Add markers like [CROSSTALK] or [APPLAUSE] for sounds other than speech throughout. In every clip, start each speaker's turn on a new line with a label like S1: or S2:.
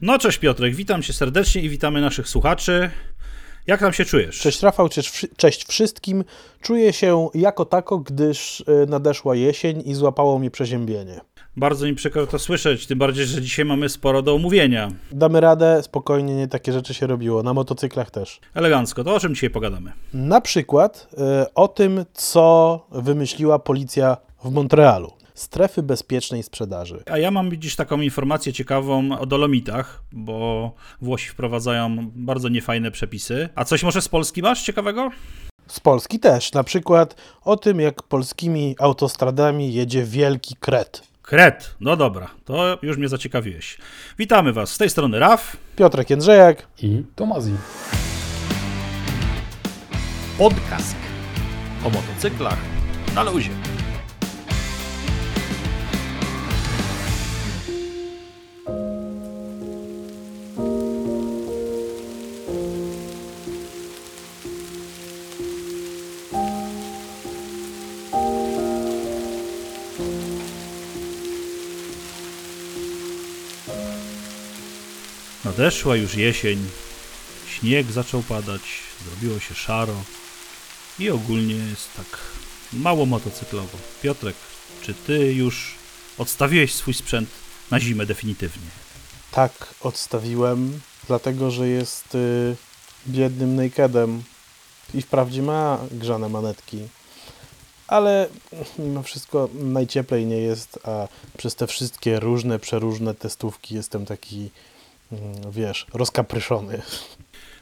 S1: No cześć Piotrek, witam cię serdecznie i witamy naszych słuchaczy. Jak tam się czujesz?
S2: Cześć Rafał, cześć, wszystkim. Czuję się jako tako, gdyż e, nadeszła jesień i złapało mnie przeziębienie.
S1: Bardzo mi przykro to słyszeć, tym bardziej, że dzisiaj mamy sporo do omówienia.
S2: Damy radę, spokojnie, nie takie rzeczy się robiło, na motocyklach też.
S1: Elegancko, to o czym dzisiaj pogadamy?
S2: Na przykład y, o tym, co wymyśliła policja w Montrealu strefy bezpiecznej sprzedaży.
S1: A ja mam dziś taką informację ciekawą o dolomitach, bo Włosi wprowadzają bardzo niefajne przepisy. A coś może z Polski masz ciekawego?
S2: Z Polski też, na przykład o tym, jak polskimi autostradami jedzie wielki kret.
S1: Kret, no dobra, to już mnie zaciekawiłeś. Witamy Was, z tej strony Raf,
S2: Piotrek Jędrzejak
S3: i Tomazi.
S1: Podcast o motocyklach na luzie. Nadeszła już jesień, śnieg zaczął padać, zrobiło się szaro i ogólnie jest tak mało motocyklowo. Piotrek, czy ty już odstawiłeś swój sprzęt na zimę definitywnie?
S2: Tak, odstawiłem, dlatego że jest y, biednym nakedem i wprawdzie ma grzane manetki, ale mimo wszystko najcieplej nie jest, a przez te wszystkie różne, przeróżne testówki jestem taki wiesz, rozkapryszony.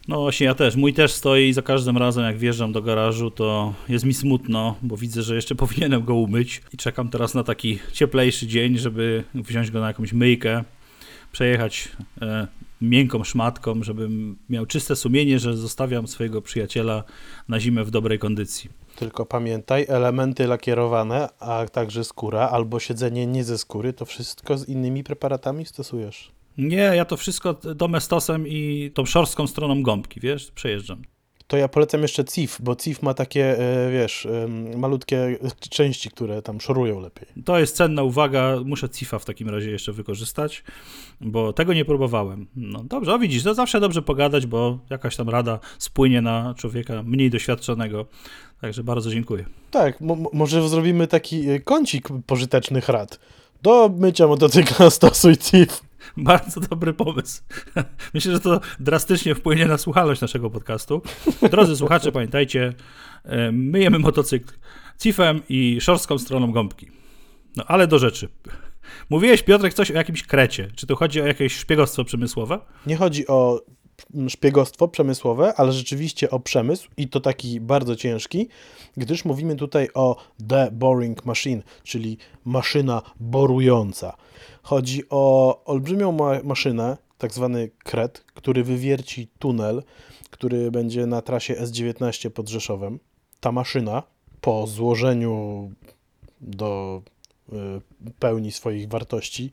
S1: No właśnie, ja też. Mój też stoi i za każdym razem, jak wjeżdżam do garażu, to jest mi smutno, bo widzę, że jeszcze [LAUGHS] powinienem go umyć i czekam teraz na taki cieplejszy dzień, żeby wziąć go na jakąś myjkę, przejechać e, miękką szmatką, żebym miał czyste sumienie, że zostawiam swojego przyjaciela na zimę w dobrej kondycji.
S2: Tylko pamiętaj, elementy lakierowane, a także skóra albo siedzenie nie ze skóry, to wszystko z innymi preparatami stosujesz.
S1: Nie, ja to wszystko domestosem i tą szorstką stroną gąbki, wiesz, przejeżdżam.
S2: To ja polecam jeszcze CIF, bo CIF ma takie, e, wiesz, malutkie części, które tam szorują lepiej.
S1: To jest cenna uwaga, muszę CIFa w takim razie jeszcze wykorzystać, bo tego nie próbowałem. No dobrze, o widzisz, to zawsze dobrze pogadać, bo jakaś tam rada spłynie na człowieka mniej doświadczonego. Także bardzo dziękuję.
S2: Tak, może zrobimy taki e, kącik pożytecznych rad. Do mycia motocykla [LAUGHS] stosuj CIF. [LAUGHS]
S1: Bardzo dobry pomysł. [LAUGHS] Myślę, że to drastycznie wpłynie na słuchalność naszego podcastu. Drodzy słuchacze, pamiętajcie, e, myjemy motocykl cifem i szorstką stroną gąbki. No ale do rzeczy. Mówiłeś, Piotrek, coś o jakimś krecie. Czy tu chodzi o jakieś szpiegostwo przemysłowe?
S2: Nie chodzi o szpiegostwo przemysłowe, ale rzeczywiście o przemysł i to taki bardzo ciężki, gdyż mówimy tutaj o The Boring Machine, czyli maszyna borująca. Chodzi o olbrzymią ma maszynę, tak zwany kret, który wywierci tunel, który będzie na trasie S19 pod Rzeszowem. Ta maszyna po złożeniu do y, pełni swoich wartości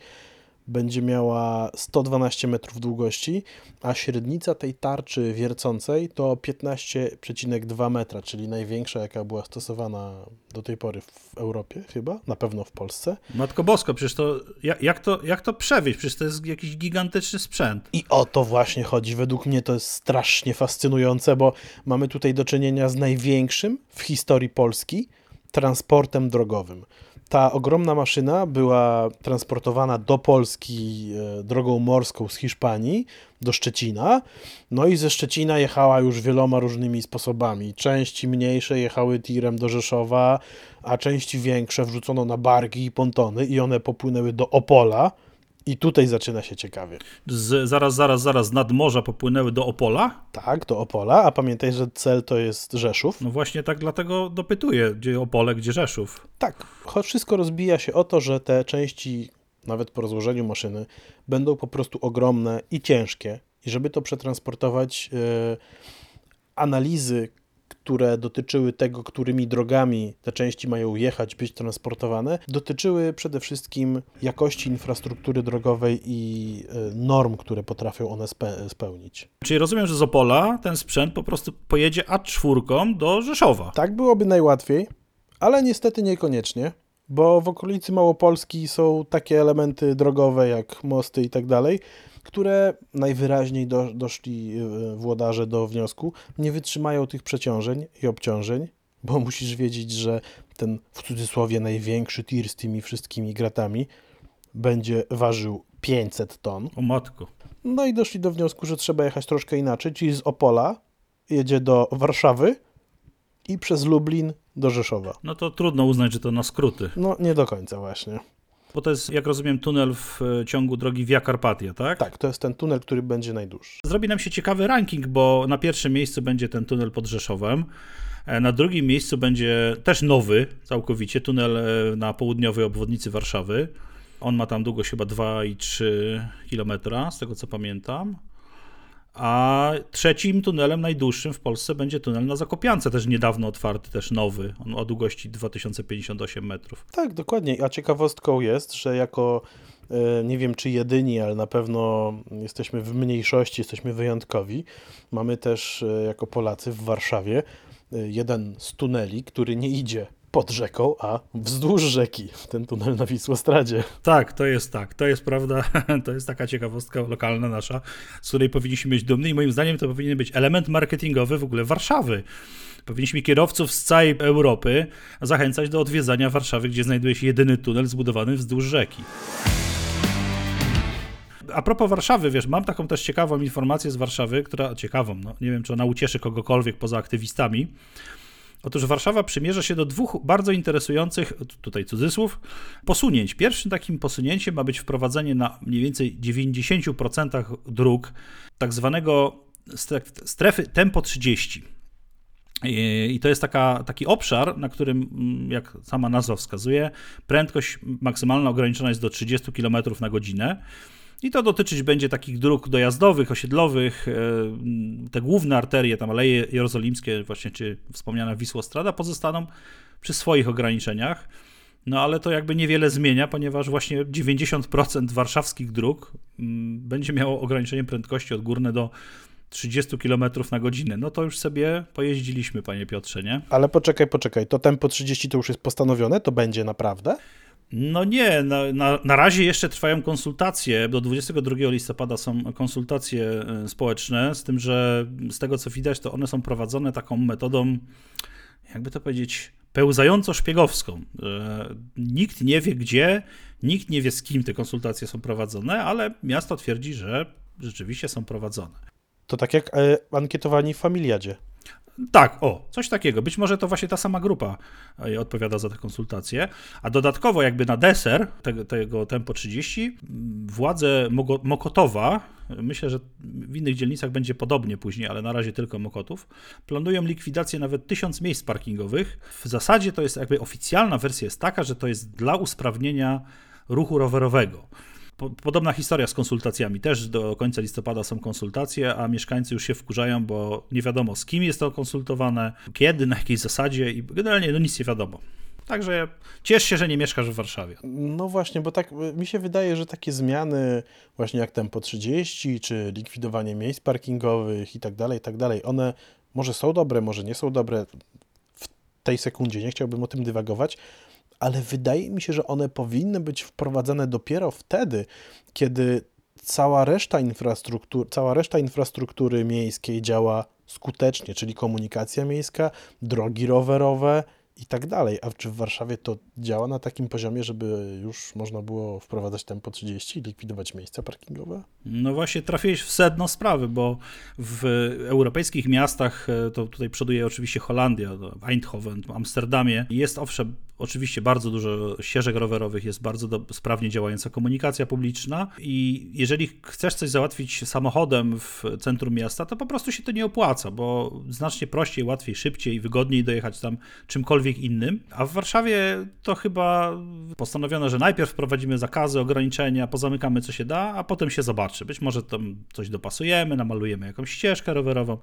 S2: będzie miała 112 metrów długości, a średnica tej tarczy wiercącej to 15,2 metra, czyli największa, jaka była stosowana do tej pory w Europie chyba, na pewno w Polsce.
S1: Matko Bosko, przecież to jak, to jak to przewieźć? Przecież to jest jakiś gigantyczny sprzęt.
S2: I o to właśnie chodzi. Według mnie to jest strasznie fascynujące, bo mamy tutaj do czynienia z największym w historii Polski transportem drogowym. Ta ogromna maszyna była transportowana do Polski e, drogą morską z Hiszpanii do Szczecina. No i ze Szczecina jechała już wieloma różnymi sposobami. Części mniejsze jechały tirem do Rzeszowa, a części większe wrzucono na barki i pontony i one popłynęły do Opola i tutaj zaczyna się ciekawie.
S1: Z, zaraz, zaraz, zaraz nad morza popłynęły do Opola?
S2: Tak, do Opola, a pamiętaj, że cel to jest Rzeszów.
S1: No właśnie tak dlatego dopytuję, gdzie Opole, gdzie Rzeszów.
S2: Tak, choć wszystko rozbija się o to, że te części, nawet po rozłożeniu maszyny, będą po prostu ogromne i ciężkie. I żeby to przetransportować, yy, analizy, które dotyczyły tego, którymi drogami te części mają jechać, być transportowane, dotyczyły przede wszystkim jakości infrastruktury drogowej i e, norm, które potrafią one spe spełnić.
S1: Czyli rozumiem, że z Opola ten sprzęt po prostu pojedzie A4 do Rzeszowa.
S2: Tak byłoby najłatwiej, ale niestety niekoniecznie. Bo w okolicy Małopolski są takie elementy drogowe jak mosty i tak dalej, które najwyraźniej do, doszli e, włodarze do wniosku, nie wytrzymają tych przeciążeń i obciążeń, bo [LAUGHS] musisz wiedzieć, że ten w cudzysłowie największy tir z tymi wszystkimi gratami będzie ważył 500 ton.
S1: O matko.
S2: No i doszli do wniosku, że trzeba jechać troszkę inaczej, czyli z Opola jedzie do Warszawy i przez Lublin do Rzeszowa.
S1: No to trudno uznać, że to na skróty.
S2: No nie do końca właśnie.
S1: Bo to jest, jak rozumiem, tunel w e, ciągu drogi Via Carpatia, tak?
S2: Tak, to jest ten tunel, który będzie najdłuższy.
S1: Zrobi nam się ciekawy ranking, bo na pierwszym miejscu będzie ten tunel pod Rzeszowem. E, Na drugim miejscu będzie też nowy całkowicie tunel e, na południowej obwodnicy Warszawy. On ma tam długość chyba 2,3 km, z tego co pamiętam. A trzecim tunelem najdłuższym w Polsce będzie tunel na Zakopiance, też niedawno otwarty, też nowy. On o długości 2058 metrów.
S2: Tak, dokładnie. A ciekawostką jest, że jako e, nie wiem czy jedyni, ale na pewno jesteśmy w mniejszości, jesteśmy wyjątkowi. Mamy też e, jako Polacy w Warszawie e, jeden z tuneli, który nie idzie pod rzeką, a wzdłuż rzeki. Ten tunel na Wisłostradzie.
S1: Tak, to jest tak, to jest prawda, [LAUGHS] to jest taka ciekawostka lokalna nasza, z której powinniśmy być dumni i moim zdaniem to powinien być element marketingowy w ogóle Warszawy. Powinniśmy kierowców z całej Europy zachęcać do odwiedzania Warszawy, gdzie znajduje się jedyny tunel zbudowany wzdłuż rzeki. A propos Warszawy, wiesz, mam taką też ciekawą informację z Warszawy, która ciekawą, no nie wiem, czy ona ucieszy kogokolwiek poza aktywistami. Otóż Warszawa przymierza się do dwóch bardzo interesujących, tutaj cudzysłów, posunięć. Pierwszym takim posunięciem ma być wprowadzenie na mniej więcej 90% dróg tak zwanego stref- strefy tempo 30. I i to jest taka, taki obszar, na którym, mm, jak sama nazwa wskazuje, prędkość maksymalna ograniczona jest do 30 km na godzinę. I to dotyczyć będzie takich dróg dojazdowych, osiedlowych, e, te główne arterie, tam Aleje Jerozolimskie, właśnie czy wspomniana Wisłostrada, pozostaną przy swoich ograniczeniach. No ale to jakby niewiele zmienia, ponieważ właśnie 90% warszawskich dróg będzie miało ograniczenie prędkości odgórne do 30 km na godzinę. No to już sobie pojeździliśmy, panie Piotrze, nie?
S2: Ale poczekaj, poczekaj, to tempo 30 to już jest postanowione? To będzie naprawdę?
S1: No nie, na, na, na razie jeszcze trwają konsultacje. Do 22 listopada są konsultacje e, społeczne, z tym, że z tego co widać, to one są prowadzone taką metodą, jakby to powiedzieć, pełzająco-szpiegowską. E, Nikt nie wie gdzie, nikt nie wie z kim te konsultacje są prowadzone, ale miasto twierdzi, że rzeczywiście są prowadzone.
S2: To tak jak e, ankietowani w Familiadzie.
S1: Tak, o, coś takiego. Być może to właśnie ta sama grupa e, odpowiada za te konsultacje. A dodatkowo, jakby na deser tego, tego Tempo 30, m, władze Mokotowa, myślę, że w innych dzielnicach będzie podobnie później, ale na razie tylko Mokotów, planują likwidację nawet tysiąc miejsc parkingowych. W zasadzie to jest jakby oficjalna wersja jest taka, że to jest dla usprawnienia ruchu rowerowego. Po- Podobna historia z konsultacjami. Też do końca listopada są konsultacje, a mieszkańcy już się wkurzają, bo nie wiadomo z kim jest to konsultowane, kiedy, na jakiej zasadzie i generalnie no nic nie wiadomo. Także ciesz się, że nie mieszkasz w Warszawie.
S2: No właśnie, bo tak mi się wydaje, że takie zmiany, właśnie jak tempo 30, czy likwidowanie miejsc parkingowych i tak dalej, i tak dalej, one może są dobre, może nie są dobre w tej sekundzie, nie chciałbym o tym dywagować, ale wydaje mi się, że one powinny być wprowadzane dopiero wtedy, kiedy cała reszta infrastruktury, cała reszta infrastruktury miejskiej działa skutecznie, czyli komunikacja miejska, drogi rowerowe i tak dalej. A czy w Warszawie to działa na takim poziomie, żeby już można było wprowadzać tempo 30 i likwidować miejsca parkingowe?
S1: No właśnie trafiłeś w sedno sprawy, bo w europejskich miastach, e, to tutaj przoduje oczywiście Holandia, Eindhoven, w Amsterdamie, jest owszem oczywiście bardzo dużo ścieżek rowerowych, jest bardzo do, sprawnie działająca komunikacja publiczna i jeżeli chcesz coś załatwić samochodem w centrum miasta, to po prostu się to nie opłaca, bo znacznie prościej, łatwiej, szybciej, wygodniej dojechać tam czymkolwiek innym, a w Warszawie to chyba postanowiono, że najpierw wprowadzimy zakazy, ograniczenia, pozamykamy co się da, a potem się zobaczy. Być może tam coś dopasujemy, namalujemy jakąś ścieżkę rowerową.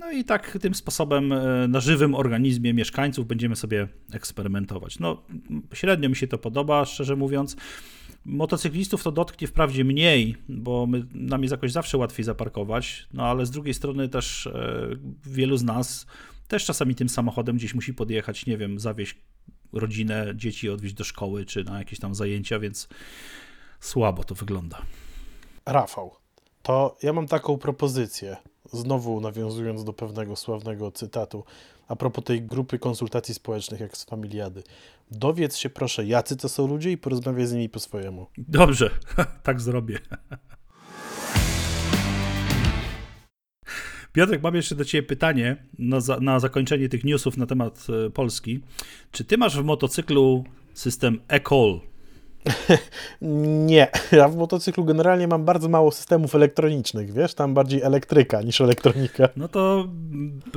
S1: No i tak tym sposobem e, na żywym organizmie mieszkańców będziemy sobie eksperymentować. No, średnio mi się to podoba, szczerze mówiąc. Motocyklistów to dotknie wprawdzie mniej, bo my, nam jest jakoś zawsze łatwiej zaparkować, no ale z drugiej strony też e, wielu z nas też czasami tym samochodem gdzieś musi podjechać, nie wiem, zawieźć rodzinę, dzieci odwieźć do szkoły czy na jakieś tam zajęcia, więc słabo to wygląda.
S2: Rafał, to ja mam taką propozycję, znowu nawiązując do pewnego sławnego cytatu, a propos tej grupy konsultacji społecznych jak z Familiady. Dowiedz się proszę, jacy to są ludzie i porozmawiaj z nimi po swojemu.
S1: Dobrze, [LAUGHS] tak zrobię. Piotrek, mam jeszcze do Ciebie pytanie na, za, na zakończenie tych newsów na temat e, Polski. Czy Ty masz w motocyklu system e-call? [LAUGHS]
S2: Nie, ja w motocyklu generalnie mam bardzo mało systemów elektronicznych, wiesz, tam bardziej elektryka niż elektronika.
S1: No to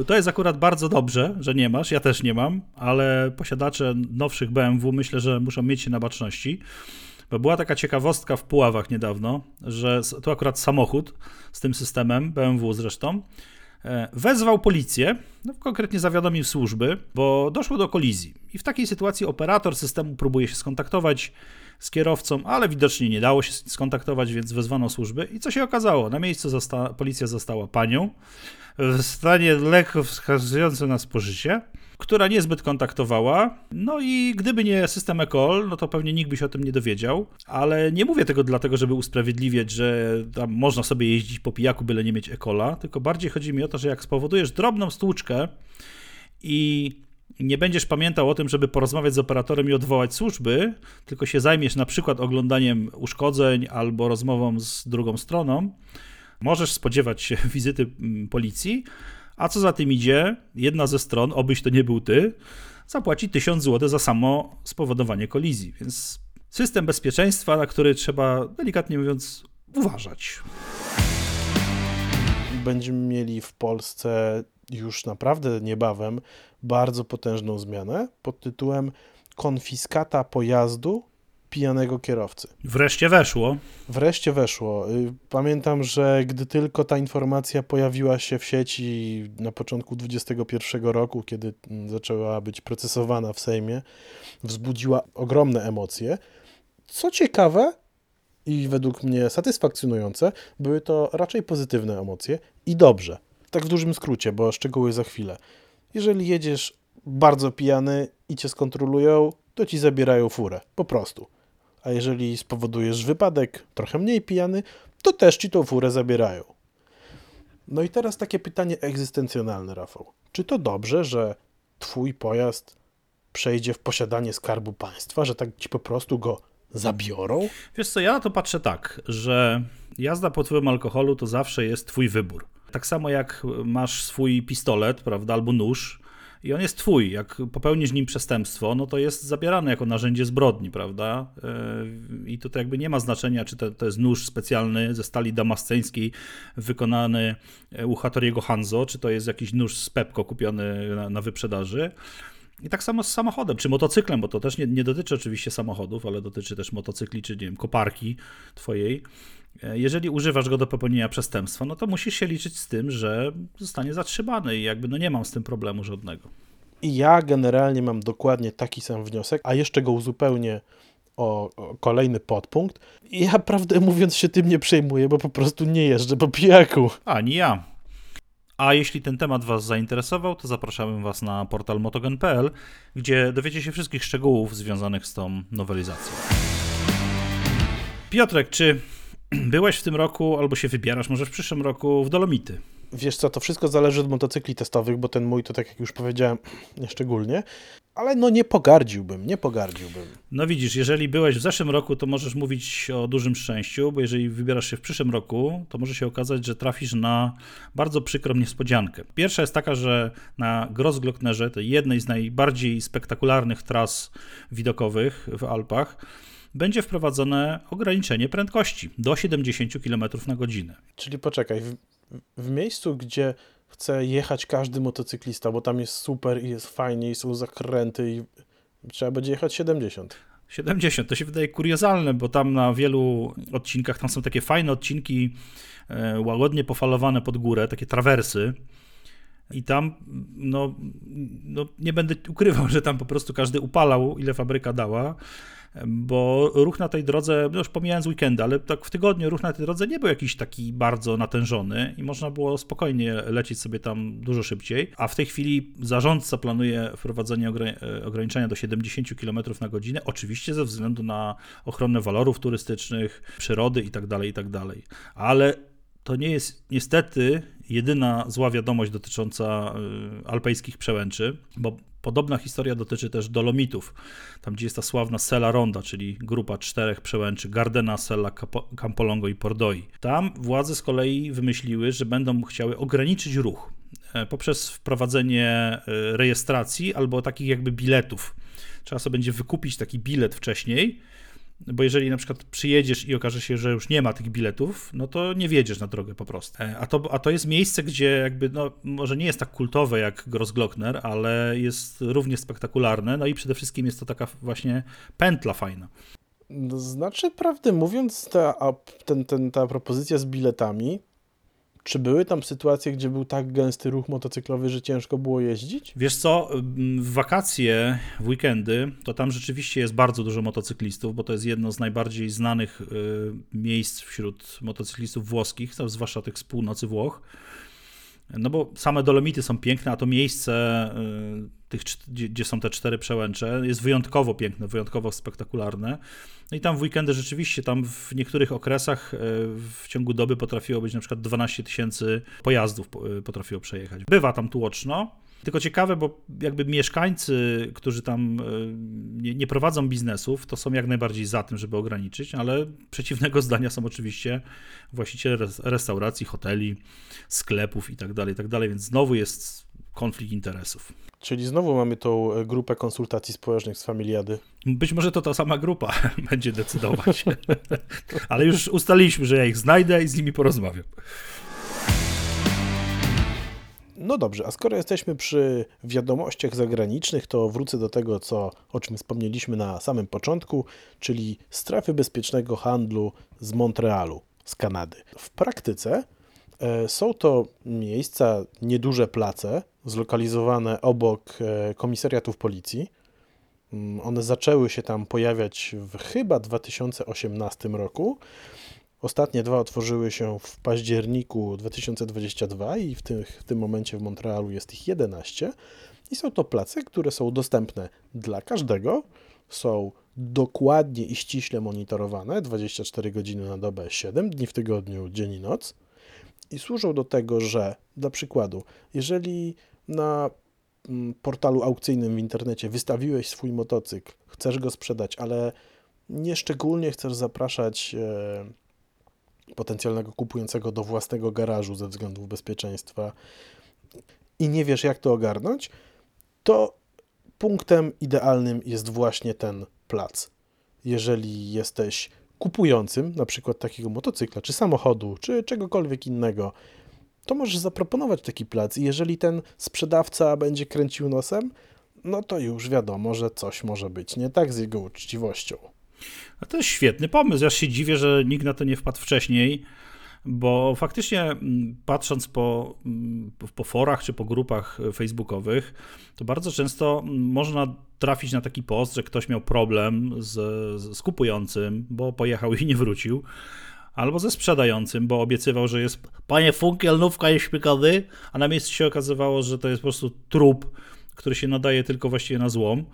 S1: to jest akurat bardzo dobrze, że nie masz, ja też nie mam, ale posiadacze nowszych BMW myślę, że muszą mieć się na baczności. Bo była taka ciekawostka w Puławach niedawno, że to akurat samochód z tym systemem, BMW zresztą, e, wezwał policję, no konkretnie zawiadomił służby, bo doszło do kolizji. I w takiej sytuacji operator systemu próbuje się skontaktować z kierowcą, ale widocznie nie dało się skontaktować, więc wezwano służby. I co się okazało? Na miejscu zosta policja została panią w stanie lekko wskazującym na spożycie, która niezbyt kontaktowała. No i gdyby nie system ECOL, no to pewnie nikt by się o tym nie dowiedział. Ale nie mówię tego dlatego, żeby usprawiedliwiać, że tam można sobie jeździć po pijaku, byle nie mieć ECOLA, tylko bardziej chodzi mi o to, że jak spowodujesz drobną stłuczkę i nie będziesz pamiętał o tym, żeby porozmawiać z operatorem i odwołać służby, tylko się zajmiesz na przykład oglądaniem uszkodzeń albo rozmową z drugą stroną, możesz spodziewać się [LAUGHS] wizyty mm, policji, a co za tym idzie, jedna ze stron, obyś to nie był ty, zapłaci 1000 zł za samo spowodowanie kolizji. Więc system bezpieczeństwa, na który trzeba, delikatnie mówiąc, uważać.
S2: Będziemy mieli w Polsce już naprawdę niebawem bardzo potężną zmianę pod tytułem konfiskata pojazdu pijanego kierowcy.
S1: Wreszcie weszło.
S2: Wreszcie weszło. Y, pamiętam, że gdy tylko ta informacja pojawiła się w sieci na początku 2021 roku, kiedy mm, zaczęła być procesowana w Sejmie, wzbudziła ogromne emocje. Co ciekawe i według mnie satysfakcjonujące, były to raczej pozytywne emocje i dobrze. Tak w dużym skrócie, bo szczegóły za chwilę. Jeżeli jedziesz bardzo pijany i cię skontrolują, to ci zabierają furę. Po prostu. A jeżeli spowodujesz wypadek trochę mniej pijany, to też ci tą furę zabierają. No i teraz takie pytanie egzystencjonalne, Rafał. Czy to dobrze, że twój pojazd przejdzie w posiadanie skarbu państwa, że tak ci po prostu go zabiorą?
S1: Wiesz co, ja na to patrzę tak, że jazda pod wpływem alkoholu to zawsze jest twój wybór. Tak samo jak masz swój pistolet, prawda, albo nóż i on jest twój. Jak popełnisz nim przestępstwo, no to jest zabierane jako narzędzie zbrodni, prawda? Yy, I tutaj jakby nie ma znaczenia, czy to, to jest nóż specjalny ze stali damasceńskiej wykonany u Hattoriego Hanzo, czy to jest jakiś nóż z Pepko kupiony na, na wyprzedaży. I tak samo z samochodem, czy motocyklem, bo to też nie, nie, dotyczy oczywiście samochodów, ale dotyczy też motocykli, czy nie wiem, koparki twojej. Jeżeli używasz go do popełnienia przestępstwa, no to musisz się liczyć z tym, że zostanie zatrzymany i jakby no nie mam z tym problemu żadnego.
S2: I ja generalnie mam dokładnie taki sam wniosek, a jeszcze go uzupełnię o, o kolejny podpunkt. I ja prawdę mówiąc się tym nie przejmuję, bo po prostu nie jeżdżę po pijaku.
S1: Ani ja. A jeśli ten temat Was zainteresował, to zapraszamy Was na portal motogen.pl, gdzie dowiecie się wszystkich szczegółów związanych z tą nowelizacją. Piotrek, czy [CLEARS THROAT] byłeś w tym roku, albo się wybierasz może w przyszłym roku w Dolomity?
S2: Wiesz co, to wszystko zależy od motocykli testowych, bo ten mój to tak jak już powiedziałem, [CLEARS THROAT] szczególnie. Ale no nie pogardziłbym, nie pogardziłbym.
S1: No widzisz, jeżeli byłeś w zeszłym roku, to możesz mówić o dużym szczęściu, bo jeżeli wybierasz się w przyszłym roku, to może się okazać, że trafisz na bardzo przykrą niespodziankę. Pierwsza jest taka, że na Grossglocknerze, tej jednej z najbardziej spektakularnych tras widokowych w Alpach, będzie wprowadzone ograniczenie prędkości do 70 km na godzinę.
S2: Czyli poczekaj, w, w miejscu, gdzie chce jechać każdy motocyklista, bo tam jest super i jest fajnie i są zakręty i trzeba będzie jechać 70.
S1: 70, to się wydaje kuriozalne, bo tam na wielu odcinkach, tam są takie fajne odcinki e, łagodnie pofalowane pod górę, takie trawersy i tam, no, no nie będę ukrywał, [LAUGHS] że tam po prostu każdy upalał, ile fabryka dała, bo ruch na tej drodze, no już pomijając weekendy, ale tak w tygodniu ruch na tej drodze nie był jakiś taki bardzo natężony i można było spokojnie lecieć sobie tam dużo szybciej, a w tej chwili zarządca planuje wprowadzenie e, ograniczenia do 70 km na godzinę, oczywiście ze względu na ochronę walorów turystycznych, przyrody itd., tak itd. Tak ale to nie jest niestety jedyna zła wiadomość dotycząca y, alpejskich przełęczy, bo podobna historia dotyczy też Dolomitów, tam gdzie jest ta sławna Sela Ronda, czyli grupa czterech przełęczy Gardena, Sella, Campolongo i Pordoi. Tam władze z kolei wymyśliły, że będą chciały ograniczyć ruch e, poprzez wprowadzenie e, rejestracji albo takich jakby biletów. Trzeba sobie będzie wykupić taki bilet wcześniej, bo jeżeli na przykład przyjedziesz i okaże się, że już nie ma tych biletów, no to nie wjedziesz na drogę po prostu. A to, a to jest miejsce, gdzie jakby, no może nie jest tak kultowe jak Grossglockner, ale jest równie spektakularne, no i przede wszystkim jest to taka właśnie pętla fajna.
S2: Znaczy, prawdę mówiąc, ta, ten, ten, ta propozycja z biletami czy były tam sytuacje, gdzie był tak gęsty ruch motocyklowy, że ciężko było jeździć?
S1: Wiesz co, w wakacje, w weekendy, to tam rzeczywiście jest bardzo dużo motocyklistów, bo to jest jedno z najbardziej znanych y, miejsc wśród motocyklistów włoskich, zwłaszcza tych z północy Włoch. No bo same Dolomity są piękne, a to miejsce, y, tych, gdzie są te cztery przełęcze, jest wyjątkowo piękne, wyjątkowo spektakularne. No i tam w weekendy rzeczywiście, tam w niektórych okresach y, w ciągu doby potrafiło być na przykład 12 tysięcy pojazdów y, potrafiło przejechać. Bywa tam tłoczno, tylko ciekawe, bo jakby mieszkańcy, którzy tam e, nie, nie, prowadzą biznesów, to są jak najbardziej za tym, żeby ograniczyć, ale przeciwnego [LAUGHS] zdania są oczywiście właściciele restauracji, hoteli, sklepów itd., tak itd., tak więc znowu jest konflikt interesów.
S2: Czyli znowu mamy tą e, grupę konsultacji społecznych z Familiady.
S1: Być może to ta sama grupa [LAUGHS] będzie decydować. [LAUGHS] ale już ustaliliśmy, że ja ich znajdę i z nimi porozmawiam.
S2: No dobrze, a skoro jesteśmy przy wiadomościach zagranicznych, to wrócę do tego, co, o czym wspomnieliśmy na samym początku, czyli strefy bezpiecznego handlu z Montrealu, z Kanady. W praktyce e, są to miejsca, nieduże place, zlokalizowane obok e, komisariatów policji. Mm, one zaczęły się tam pojawiać w chyba 2018 roku Ostatnie dwa otworzyły się w październiku 2022 i w tym, w tym momencie w Montrealu jest ich 11. I są to place, które są dostępne dla każdego, są dokładnie i ściśle monitorowane 24 godziny na dobę, 7 dni w tygodniu, dzień i noc. I służą do tego, że dla przykładu, jeżeli na mm, portalu aukcyjnym w internecie wystawiłeś swój motocykl, chcesz go sprzedać, ale nie szczególnie chcesz zapraszać e, potencjalnego kupującego do własnego garażu ze względów bezpieczeństwa i nie wiesz, jak to ogarnąć, to punktem idealnym jest właśnie ten plac. Jeżeli jesteś kupującym, na przykład takiego motocykla, czy samochodu, czy czegokolwiek innego, to możesz zaproponować taki plac i jeżeli ten sprzedawca będzie kręcił nosem, no to już wiadomo, że coś może być nie tak z jego uczciwością.
S1: A to jest świetny pomysł. Ja się dziwię, że nikt na to nie wpadł wcześniej, bo faktycznie mm, patrząc po, mm, po forach czy po grupach facebookowych, to bardzo często mm, można trafić na taki post, że ktoś miał problem z, z kupującym, bo pojechał i nie wrócił albo ze sprzedającym, bo obiecywał, że jest panie Funkiel, nówka jest szpikany, a na miejscu się okazywało, że to jest po prostu trup, który się nadaje tylko właściwie na złom.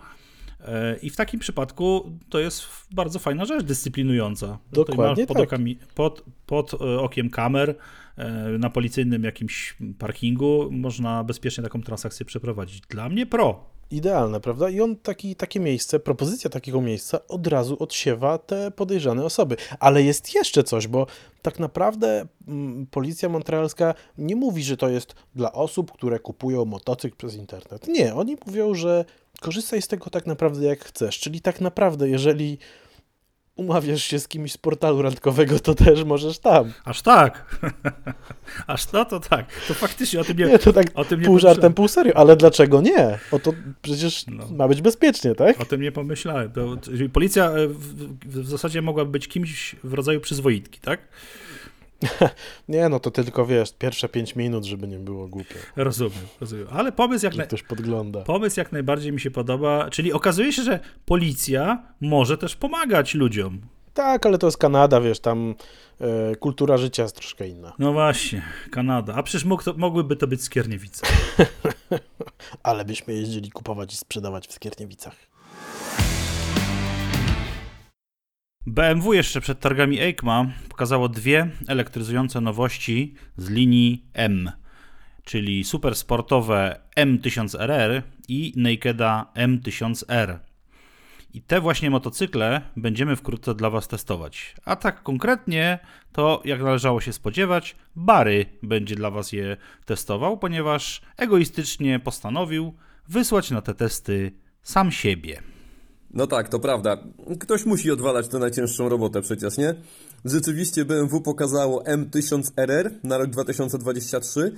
S1: E, I w takim przypadku to jest bardzo fajna rzecz dyscyplinująca.
S2: Dokładnie
S1: pod,
S2: tak.
S1: okami, pod, pod e, okiem kamer e, na policyjnym jakimś parkingu można bezpiecznie taką transakcję przeprowadzić. Dla mnie pro.
S2: Idealne, prawda? I on taki, takie miejsce, propozycja takiego miejsca od razu odsiewa te podejrzane osoby. Ale jest jeszcze coś, bo tak naprawdę mm, policja montrealska nie mówi, że to jest dla osób, które kupują motocykl przez internet. Nie, oni mówią, że korzystaj z tego tak naprawdę jak chcesz. Czyli tak naprawdę, jeżeli umawiasz się z kimś z portalu randkowego, to też możesz tam.
S1: Aż tak. [LAUGHS] Aż no to tak. To faktycznie o tym nie
S2: Nie, to tak o tym nie pół żartem, pół serio, ale dlaczego nie? O to przecież no. ma być bezpiecznie, tak?
S1: O tym nie pomyślałem. policja e, w, w, zasadzie mogłaby być kimś w rodzaju przyzwoitki, tak? [LAUGHS]
S2: Nie, no to tylko wiesz, pierwsze 5 minut, żeby nie było głupio.
S1: Rozumiem, rozumiem. Ale pomysł jak, na... pomysł jak najbardziej mi się podoba. Czyli okazuje się, że policja może też pomagać ludziom.
S2: Tak, ale to jest Kanada, wiesz, tam e, kultura życia jest troszkę inna.
S1: No właśnie, Kanada. A przecież mógł to, mogłyby to być Skierniewice. [LAUGHS]
S2: Ale byśmy jeździli kupować i sprzedawać w Skierniewicach.
S1: BMW jeszcze przed targami EICMA pokazało dwie elektryzujące nowości z linii M, czyli supersportowe M1000RR i Nakeda M1000R. I te właśnie motocykle będziemy wkrótce dla Was testować. A tak konkretnie, to jak należało się spodziewać, Bary będzie dla Was je testował, ponieważ egoistycznie postanowił wysłać na te testy sam siebie.
S3: No tak, to prawda. Ktoś musi odwalać tę najcięższą robotę przecież, nie? Rzeczywiście BMW pokazało M1000RR na rok 2023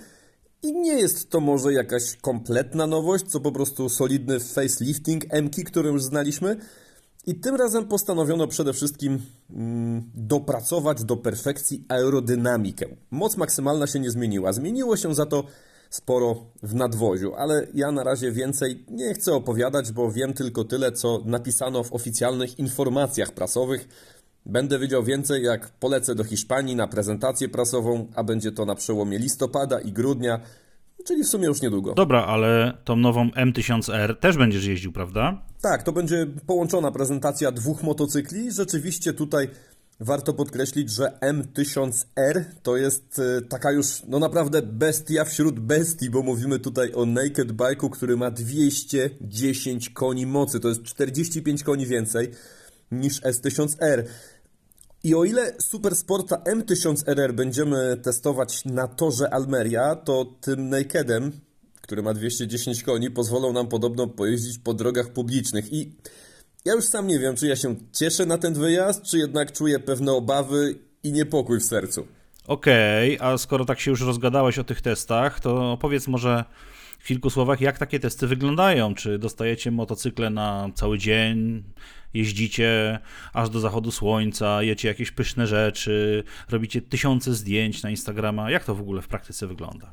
S3: i nie jest to może jakaś kompletna nowość, co po prostu solidny facelifting M-ki, który już znaliśmy. I tym razem postanowiono przede wszystkim mm, dopracować do perfekcji aerodynamikę. Moc maksymalna się nie zmieniła. Zmieniło się za to sporo w nadwoziu, ale ja na razie więcej nie chcę opowiadać, bo wiem tylko tyle, co napisano w oficjalnych informacjach prasowych. Będę wiedział więcej, jak polecę do Hiszpanii na prezentację prasową, a będzie to na przełomie listopada i grudnia, czyli w sumie już niedługo.
S1: Dobra, ale tą nową M1000R też będziesz jeździł, prawda?
S3: Tak, to będzie połączona prezentacja dwóch motocykli. Rzeczywiście tutaj warto podkreślić, że M1000R to jest e, taka już no naprawdę bestia wśród bestii, bo mówimy tutaj o naked bike'u, który ma 210 koni mocy. To jest 45 koni więcej niż S1000R. I o ile Supersporta M1000RR będziemy testować na torze Almeria, to tym Nakedem, który ma 210 koni, pozwolą nam podobno pojeździć po drogach publicznych. I ja już sam nie wiem, czy ja się cieszę na ten wyjazd, czy jednak czuję pewne obawy i niepokój w sercu.
S1: Okej, a skoro tak się już rozgadałeś o tych testach, to powiedz może w kilku słowach, jak takie testy wyglądają? Czy dostajecie motocykle na cały dzień, jeździcie aż do zachodu słońca, jecie jakieś pyszne rzeczy, robicie tysiące zdjęć na Instagrama? Jak to w ogóle w praktyce wygląda?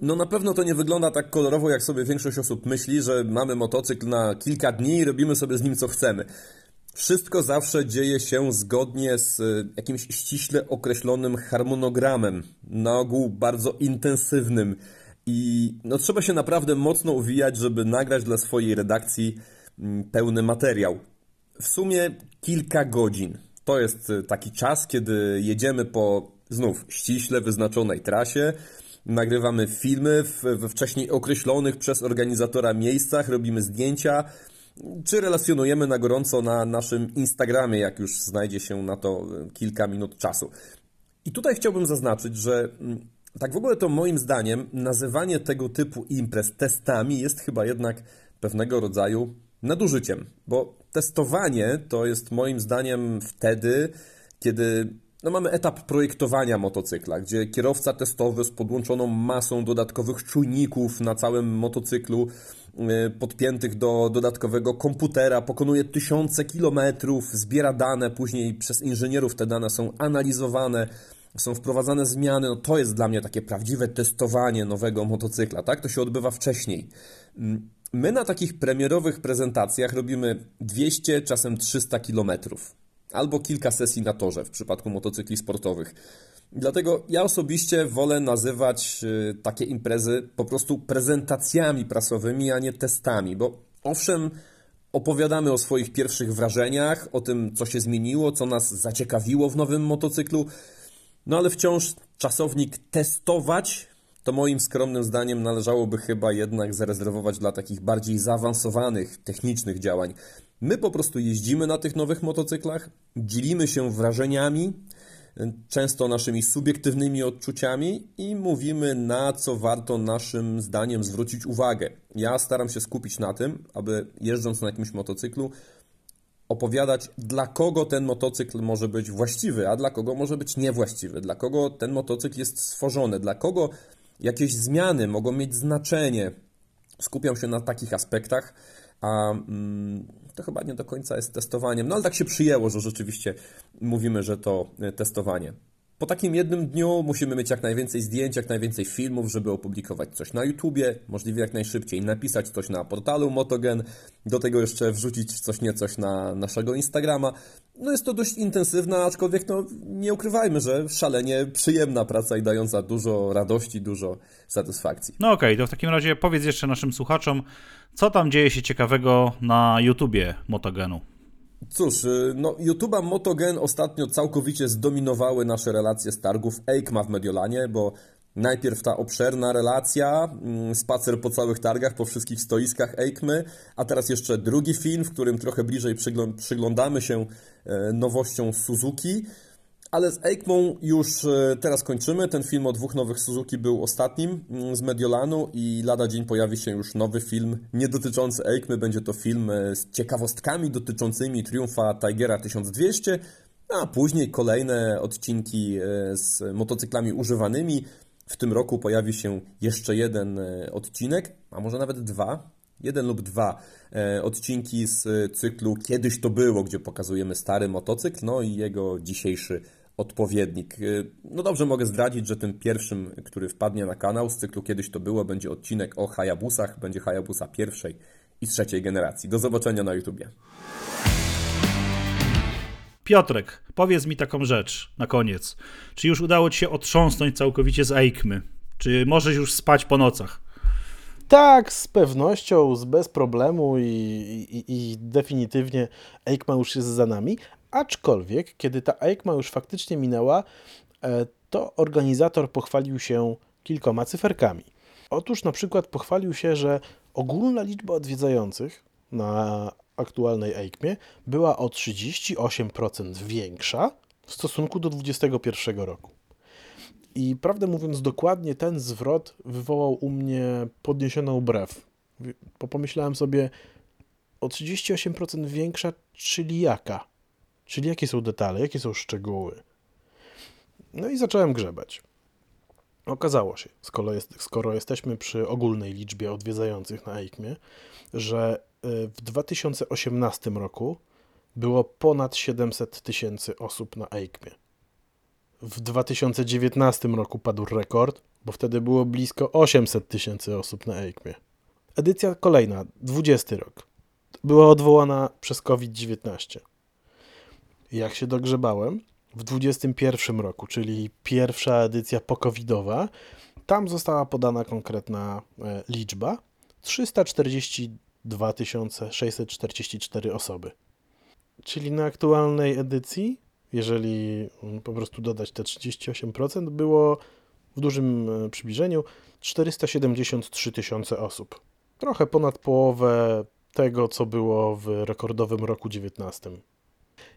S3: No na pewno to nie wygląda tak kolorowo, jak sobie większość osób myśli, że mamy motocykl na kilka dni i robimy sobie z nim co chcemy. Wszystko zawsze dzieje się zgodnie z y, jakimś ściśle określonym harmonogramem, na ogół bardzo intensywnym i no trzeba się naprawdę mocno uwijać, żeby nagrać dla swojej redakcji mm, pełny materiał. W sumie kilka godzin. To jest y, taki czas, kiedy jedziemy po znów ściśle wyznaczonej trasie, nagrywamy filmy we wcześniej określonych przez organizatora miejscach, robimy zdjęcia, czy relacjonujemy na gorąco na naszym Instagramie, jak już znajdzie się na to y, kilka minut czasu. I tutaj chciałbym zaznaczyć, że mm, tak w ogóle to moim zdaniem nazywanie tego typu imprez testami jest chyba jednak pewnego rodzaju nadużyciem, bo testowanie to jest moim zdaniem wtedy, kiedy no mamy etap projektowania motocykla, gdzie kierowca testowy z podłączoną masą dodatkowych czujników na całym motocyklu, yy, podpiętych do dodatkowego komputera, pokonuje tysiące kilometrów, zbiera dane, później przez inżynierów te dane są analizowane, są wprowadzane zmiany. No to jest dla mnie takie prawdziwe testowanie nowego motocykla, tak? To się odbywa wcześniej. Mm, My na takich premierowych prezentacjach robimy 200, czasem 300 kilometrów albo kilka sesji na torze w przypadku motocykli sportowych. Dlatego ja osobiście wolę nazywać y, takie imprezy po prostu prezentacjami prasowymi, a nie testami, bo owszem, opowiadamy o swoich pierwszych wrażeniach, o tym, co się zmieniło, co nas zaciekawiło w nowym motocyklu, no ale wciąż czasownik testować to moim skromnym zdaniem należałoby chyba jednak zarezerwować dla takich bardziej zaawansowanych, technicznych działań. My po prostu jeździmy na tych nowych motocyklach, dzielimy się wrażeniami, często naszymi subiektywnymi odczuciami i mówimy, na co warto naszym zdaniem zwrócić uwagę. Ja staram się skupić na tym, aby jeżdżąc na jakimś motocyklu, opowiadać, dla kogo ten motocykl może być właściwy, a dla kogo może być niewłaściwy, dla kogo ten motocykl jest stworzony, dla kogo jakieś zmiany mogą mieć znaczenie. Skupiam się na takich aspektach, a mm, to chyba nie do końca jest testowaniem. No ale tak się przyjęło, że rzeczywiście mówimy, że to e, testowanie. Po takim jednym dniu musimy mieć jak najwięcej zdjęć, jak najwięcej filmów, żeby opublikować coś na YouTubie, możliwie jak najszybciej, napisać coś na portalu Motogen, do tego jeszcze wrzucić coś niecoś na naszego Instagrama. No jest to dość intensywna, aczkolwiek no nie ukrywajmy, że szalenie przyjemna praca i dająca dużo radości, dużo satysfakcji.
S1: No okej, okay, to w takim razie powiedz jeszcze naszym słuchaczom, co tam dzieje się ciekawego na YouTubie Motogenu.
S3: Cóż, y, no YouTube'a Motogen ostatnio całkowicie zdominowały nasze relacje z targów EICMA w Mediolanie, bo najpierw ta obszerna relacja, mm, spacer po całych targach, po wszystkich stoiskach EICMY, a teraz jeszcze drugi film, w którym trochę bliżej przyglądamy się e, nowościom Suzuki. Ale z EICMą już e, teraz kończymy. Ten film o dwóch nowych Suzuki był ostatnim mm, z Mediolanu i lada dzień pojawi się już nowy film nie dotyczący EICMy. Będzie to film e, z ciekawostkami dotyczącymi triumfa Tigera 1200, a później kolejne odcinki e, z motocyklami używanymi. W tym roku pojawi się jeszcze jeden odcinek, a może nawet dwa, jeden lub dwa odcinki z cyklu Kiedyś to było, gdzie pokazujemy stary motocykl, no i jego dzisiejszy odpowiednik. Y, no dobrze mogę zdradzić, że tym pierwszym, który wpadnie na kanał z cyklu Kiedyś to było, będzie odcinek o Hayabusach, będzie Hayabusa pierwszej i trzeciej generacji. Do zobaczenia na YouTubie.
S1: Piotrek, powiedz mi taką rzecz na koniec. Czy już udało Ci się otrząsnąć całkowicie z Eikmy? Czy możesz już spać po nocach?
S2: Tak, z pewnością, z bez problemu i, i, i definitywnie Eikma już jest za nami, Aczkolwiek, kiedy ta EICMA już faktycznie minęła, e, to organizator pochwalił się kilkoma cyferkami. Otóż na przykład pochwalił się, że ogólna liczba odwiedzających na aktualnej EICMie była o 38% większa w stosunku do 2021 roku. I prawdę mówiąc, dokładnie ten zwrot wywołał u mnie podniesioną brew. Bo pomyślałem sobie, o 38% większa, czyli jaka? Czyli jakie są detale, jakie są szczegóły. No i zacząłem grzebać. Okazało się, skoro, jest, skoro jesteśmy przy ogólnej liczbie odwiedzających na EIKMie, że y, w 2018 roku było ponad 700 tysięcy osób na EIKMie. W 2019 roku padł rekord, bo wtedy było blisko 800 tysięcy osób na EIKMie. Edycja kolejna, 20 rok, była odwołana przez COVID-19 jak się dogrzebałem, w 2021 roku, czyli pierwsza edycja pokowidowa, tam została podana konkretna e, liczba 342 644 osoby. Czyli na aktualnej edycji, jeżeli mm, po prostu dodać te 38%, było w dużym e, przybliżeniu 473 tysiące osób. Trochę ponad połowę tego, co było w rekordowym roku 19.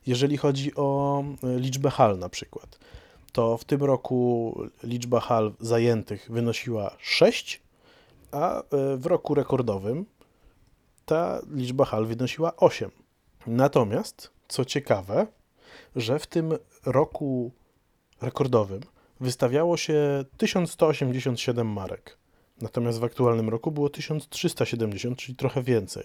S2: Jeżeli chodzi o e, liczbę hal na przykład, to w tym roku liczba hal zajętych wynosiła 6, a e, w roku rekordowym ta liczba hal wynosiła 8. Natomiast, co ciekawe, że w tym roku rekordowym wystawiało się 1187 marek. Natomiast w aktualnym roku było 1370, czyli trochę więcej.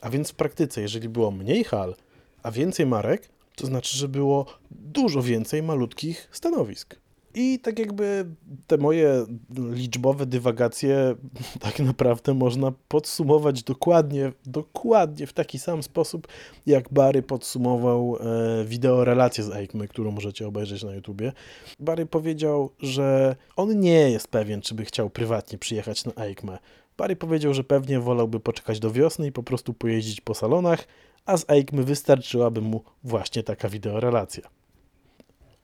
S2: A więc w praktyce, jeżeli było mniej hal, a więcej marek, to znaczy, że było dużo więcej malutkich stanowisk. I tak jakby te moje liczbowe dywagacje [LAUGHS] tak naprawdę można podsumować dokładnie, dokładnie w taki sam sposób, jak Barry podsumował e, wideo relację z Aikmy, którą możecie obejrzeć na YouTubie. Barry powiedział, że on nie jest pewien, czy by chciał prywatnie przyjechać na Aikmę. Barry powiedział, że pewnie wolałby poczekać do wiosny i po prostu pojeździć po salonach, a z EICMY wystarczyłaby mu właśnie taka wideorelacja.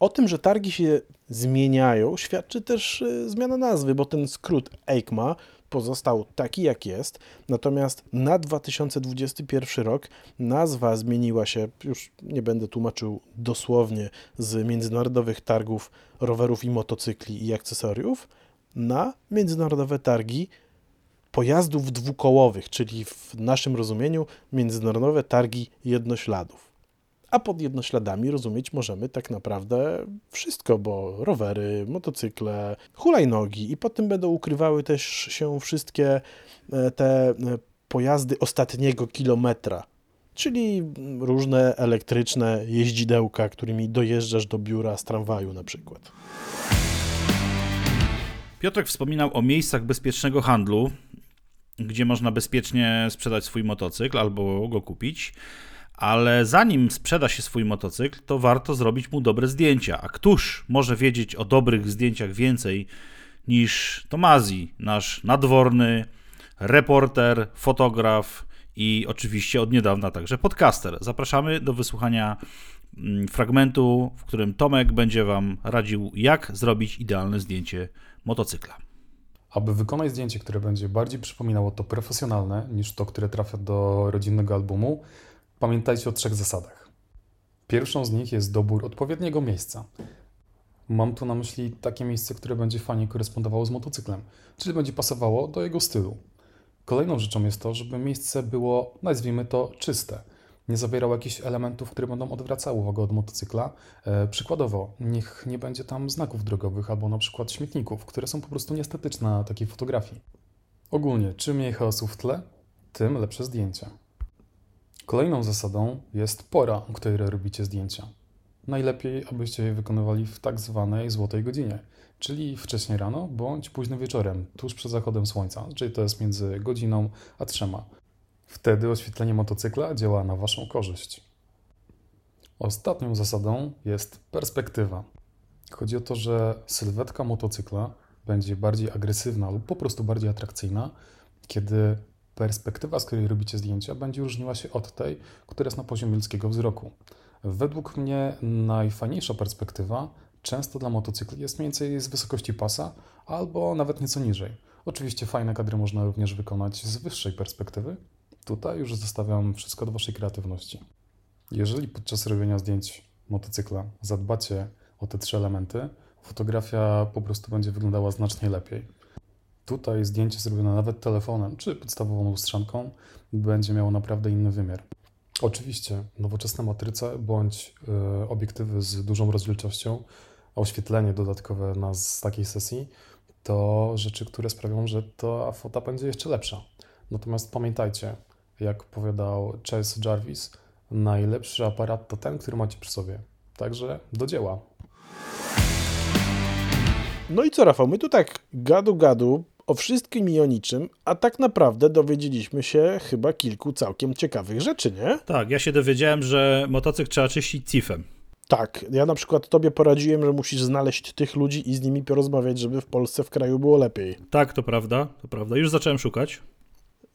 S2: O tym, że targi się zmieniają, świadczy też e, zmiana nazwy, bo ten skrót EICMA pozostał taki, jak jest, natomiast na 2021 rok nazwa zmieniła się, już nie będę tłumaczył dosłownie, z międzynarodowych targów rowerów i motocykli i akcesoriów, na międzynarodowe targi pojazdów dwukołowych, czyli w naszym rozumieniu międzynarodowe targi jednośladów. A pod jednośladami rozumieć możemy tak naprawdę wszystko, bo rowery, motocykle, hulajnogi i pod tym będą ukrywały też się wszystkie e, te e, pojazdy ostatniego kilometra, czyli różne elektryczne jeździdełka, którymi dojeżdżasz do biura z tramwaju na przykład.
S1: Piotrek wspominał o miejscach bezpiecznego handlu, gdzie można bezpiecznie sprzedać swój motocykl albo go kupić. Ale zanim sprzeda się swój motocykl, to warto zrobić mu dobre zdjęcia. A któż może wiedzieć o dobrych zdjęciach więcej niż Tomazi, nasz nadworny reporter, fotograf i oczywiście od niedawna także podcaster. Zapraszamy do wysłuchania mm, fragmentu, w którym Tomek będzie Wam radził, jak zrobić idealne zdjęcie motocykla.
S4: Aby wykonać zdjęcie, które będzie bardziej przypominało to profesjonalne niż to, które trafia do rodzinnego albumu, pamiętajcie o trzech zasadach. Pierwszą z nich jest dobór odpowiedniego miejsca. Mam tu na myśli takie miejsce, które będzie fajnie korespondowało z motocyklem, czyli będzie pasowało do jego stylu. Kolejną rzeczą jest to, żeby miejsce było, nazwijmy to, czyste. Nie zawierało jakichś elementów, które będą odwracały uwagę od motocykla. E, przykładowo, niech nie będzie tam znaków drogowych albo na przykład śmietników, które są po prostu nieestetyczne na takiej fotografii. Ogólnie, czym mniej chaosu w tle, tym lepsze zdjęcia. Kolejną zasadą jest pora, o której robicie zdjęcia. Najlepiej, abyście je wykonywali w tak zwanej złotej godzinie, czyli wcześnie rano bądź późno wieczorem, tuż przed zachodem słońca, czyli to jest między godziną a trzema. Wtedy oświetlenie motocykla działa na Waszą korzyść. Ostatnią zasadą jest perspektywa. Chodzi o to, że sylwetka motocykla będzie bardziej agresywna lub po prostu bardziej atrakcyjna, kiedy perspektywa, z której robicie zdjęcia, będzie różniła się od tej, która jest na poziomie ludzkiego wzroku. Według mnie najfajniejsza perspektywa często dla motocykli jest mniej więcej z wysokości pasa albo nawet nieco niżej. Oczywiście fajne kadry można również wykonać z wyższej perspektywy. Tutaj już zostawiam wszystko do Waszej kreatywności. Jeżeli podczas robienia zdjęć motocykla zadbacie o te trzy elementy, fotografia po prostu będzie wyglądała znacznie lepiej. Tutaj zdjęcie zrobione nawet telefonem czy podstawową lustrzanką będzie miało naprawdę inny wymiar. Oczywiście nowoczesne matryce bądź y, obiektywy z dużą rozdzielczością, a oświetlenie dodatkowe na z takiej sesji to rzeczy, które sprawią, że ta fota będzie jeszcze lepsza. Natomiast pamiętajcie, jak powiadał Chase Jarvis, najlepszy aparat to ten, który macie przy sobie. Także do dzieła.
S2: No i co, Rafał? My tu tak gadu gadu o wszystkim i o niczym, a tak naprawdę dowiedzieliśmy się chyba kilku całkiem ciekawych rzeczy, nie?
S1: Tak, ja się dowiedziałem, że motocykl trzeba czyścić cifem.
S2: Tak, ja na przykład tobie poradziłem, że musisz znaleźć tych ludzi i z nimi porozmawiać, żeby w Polsce w kraju było lepiej.
S1: Tak, to prawda, to prawda. Już zacząłem szukać.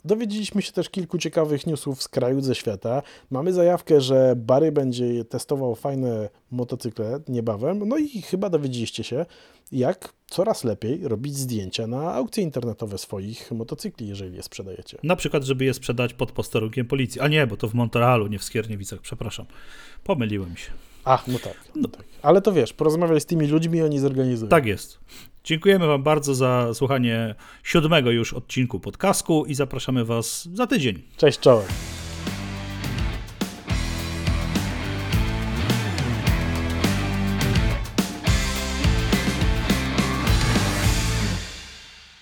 S2: Dowiedzieliśmy się też kilku ciekawych newsów z kraju, ze świata. Mamy zajawkę, że Barry będzie testował fajne motocykle niebawem. No i chyba dowiedzieliście się, jak coraz lepiej robić zdjęcia na aukcje internetowe swoich motocykli, jeżeli je sprzedajecie.
S1: Na przykład, żeby je sprzedać pod posterunkiem policji. A nie, bo to w Montrealu, nie w Skierniewicach, przepraszam. Pomyliłem się.
S2: Ach, no tak, no tak. Ale to wiesz, porozmawiaj z tymi ludźmi, oni zorganizują.
S1: Tak jest. Dziękujemy Wam bardzo za słuchanie siódmego już odcinku podcastku i zapraszamy Was za tydzień.
S2: Cześć, czołem.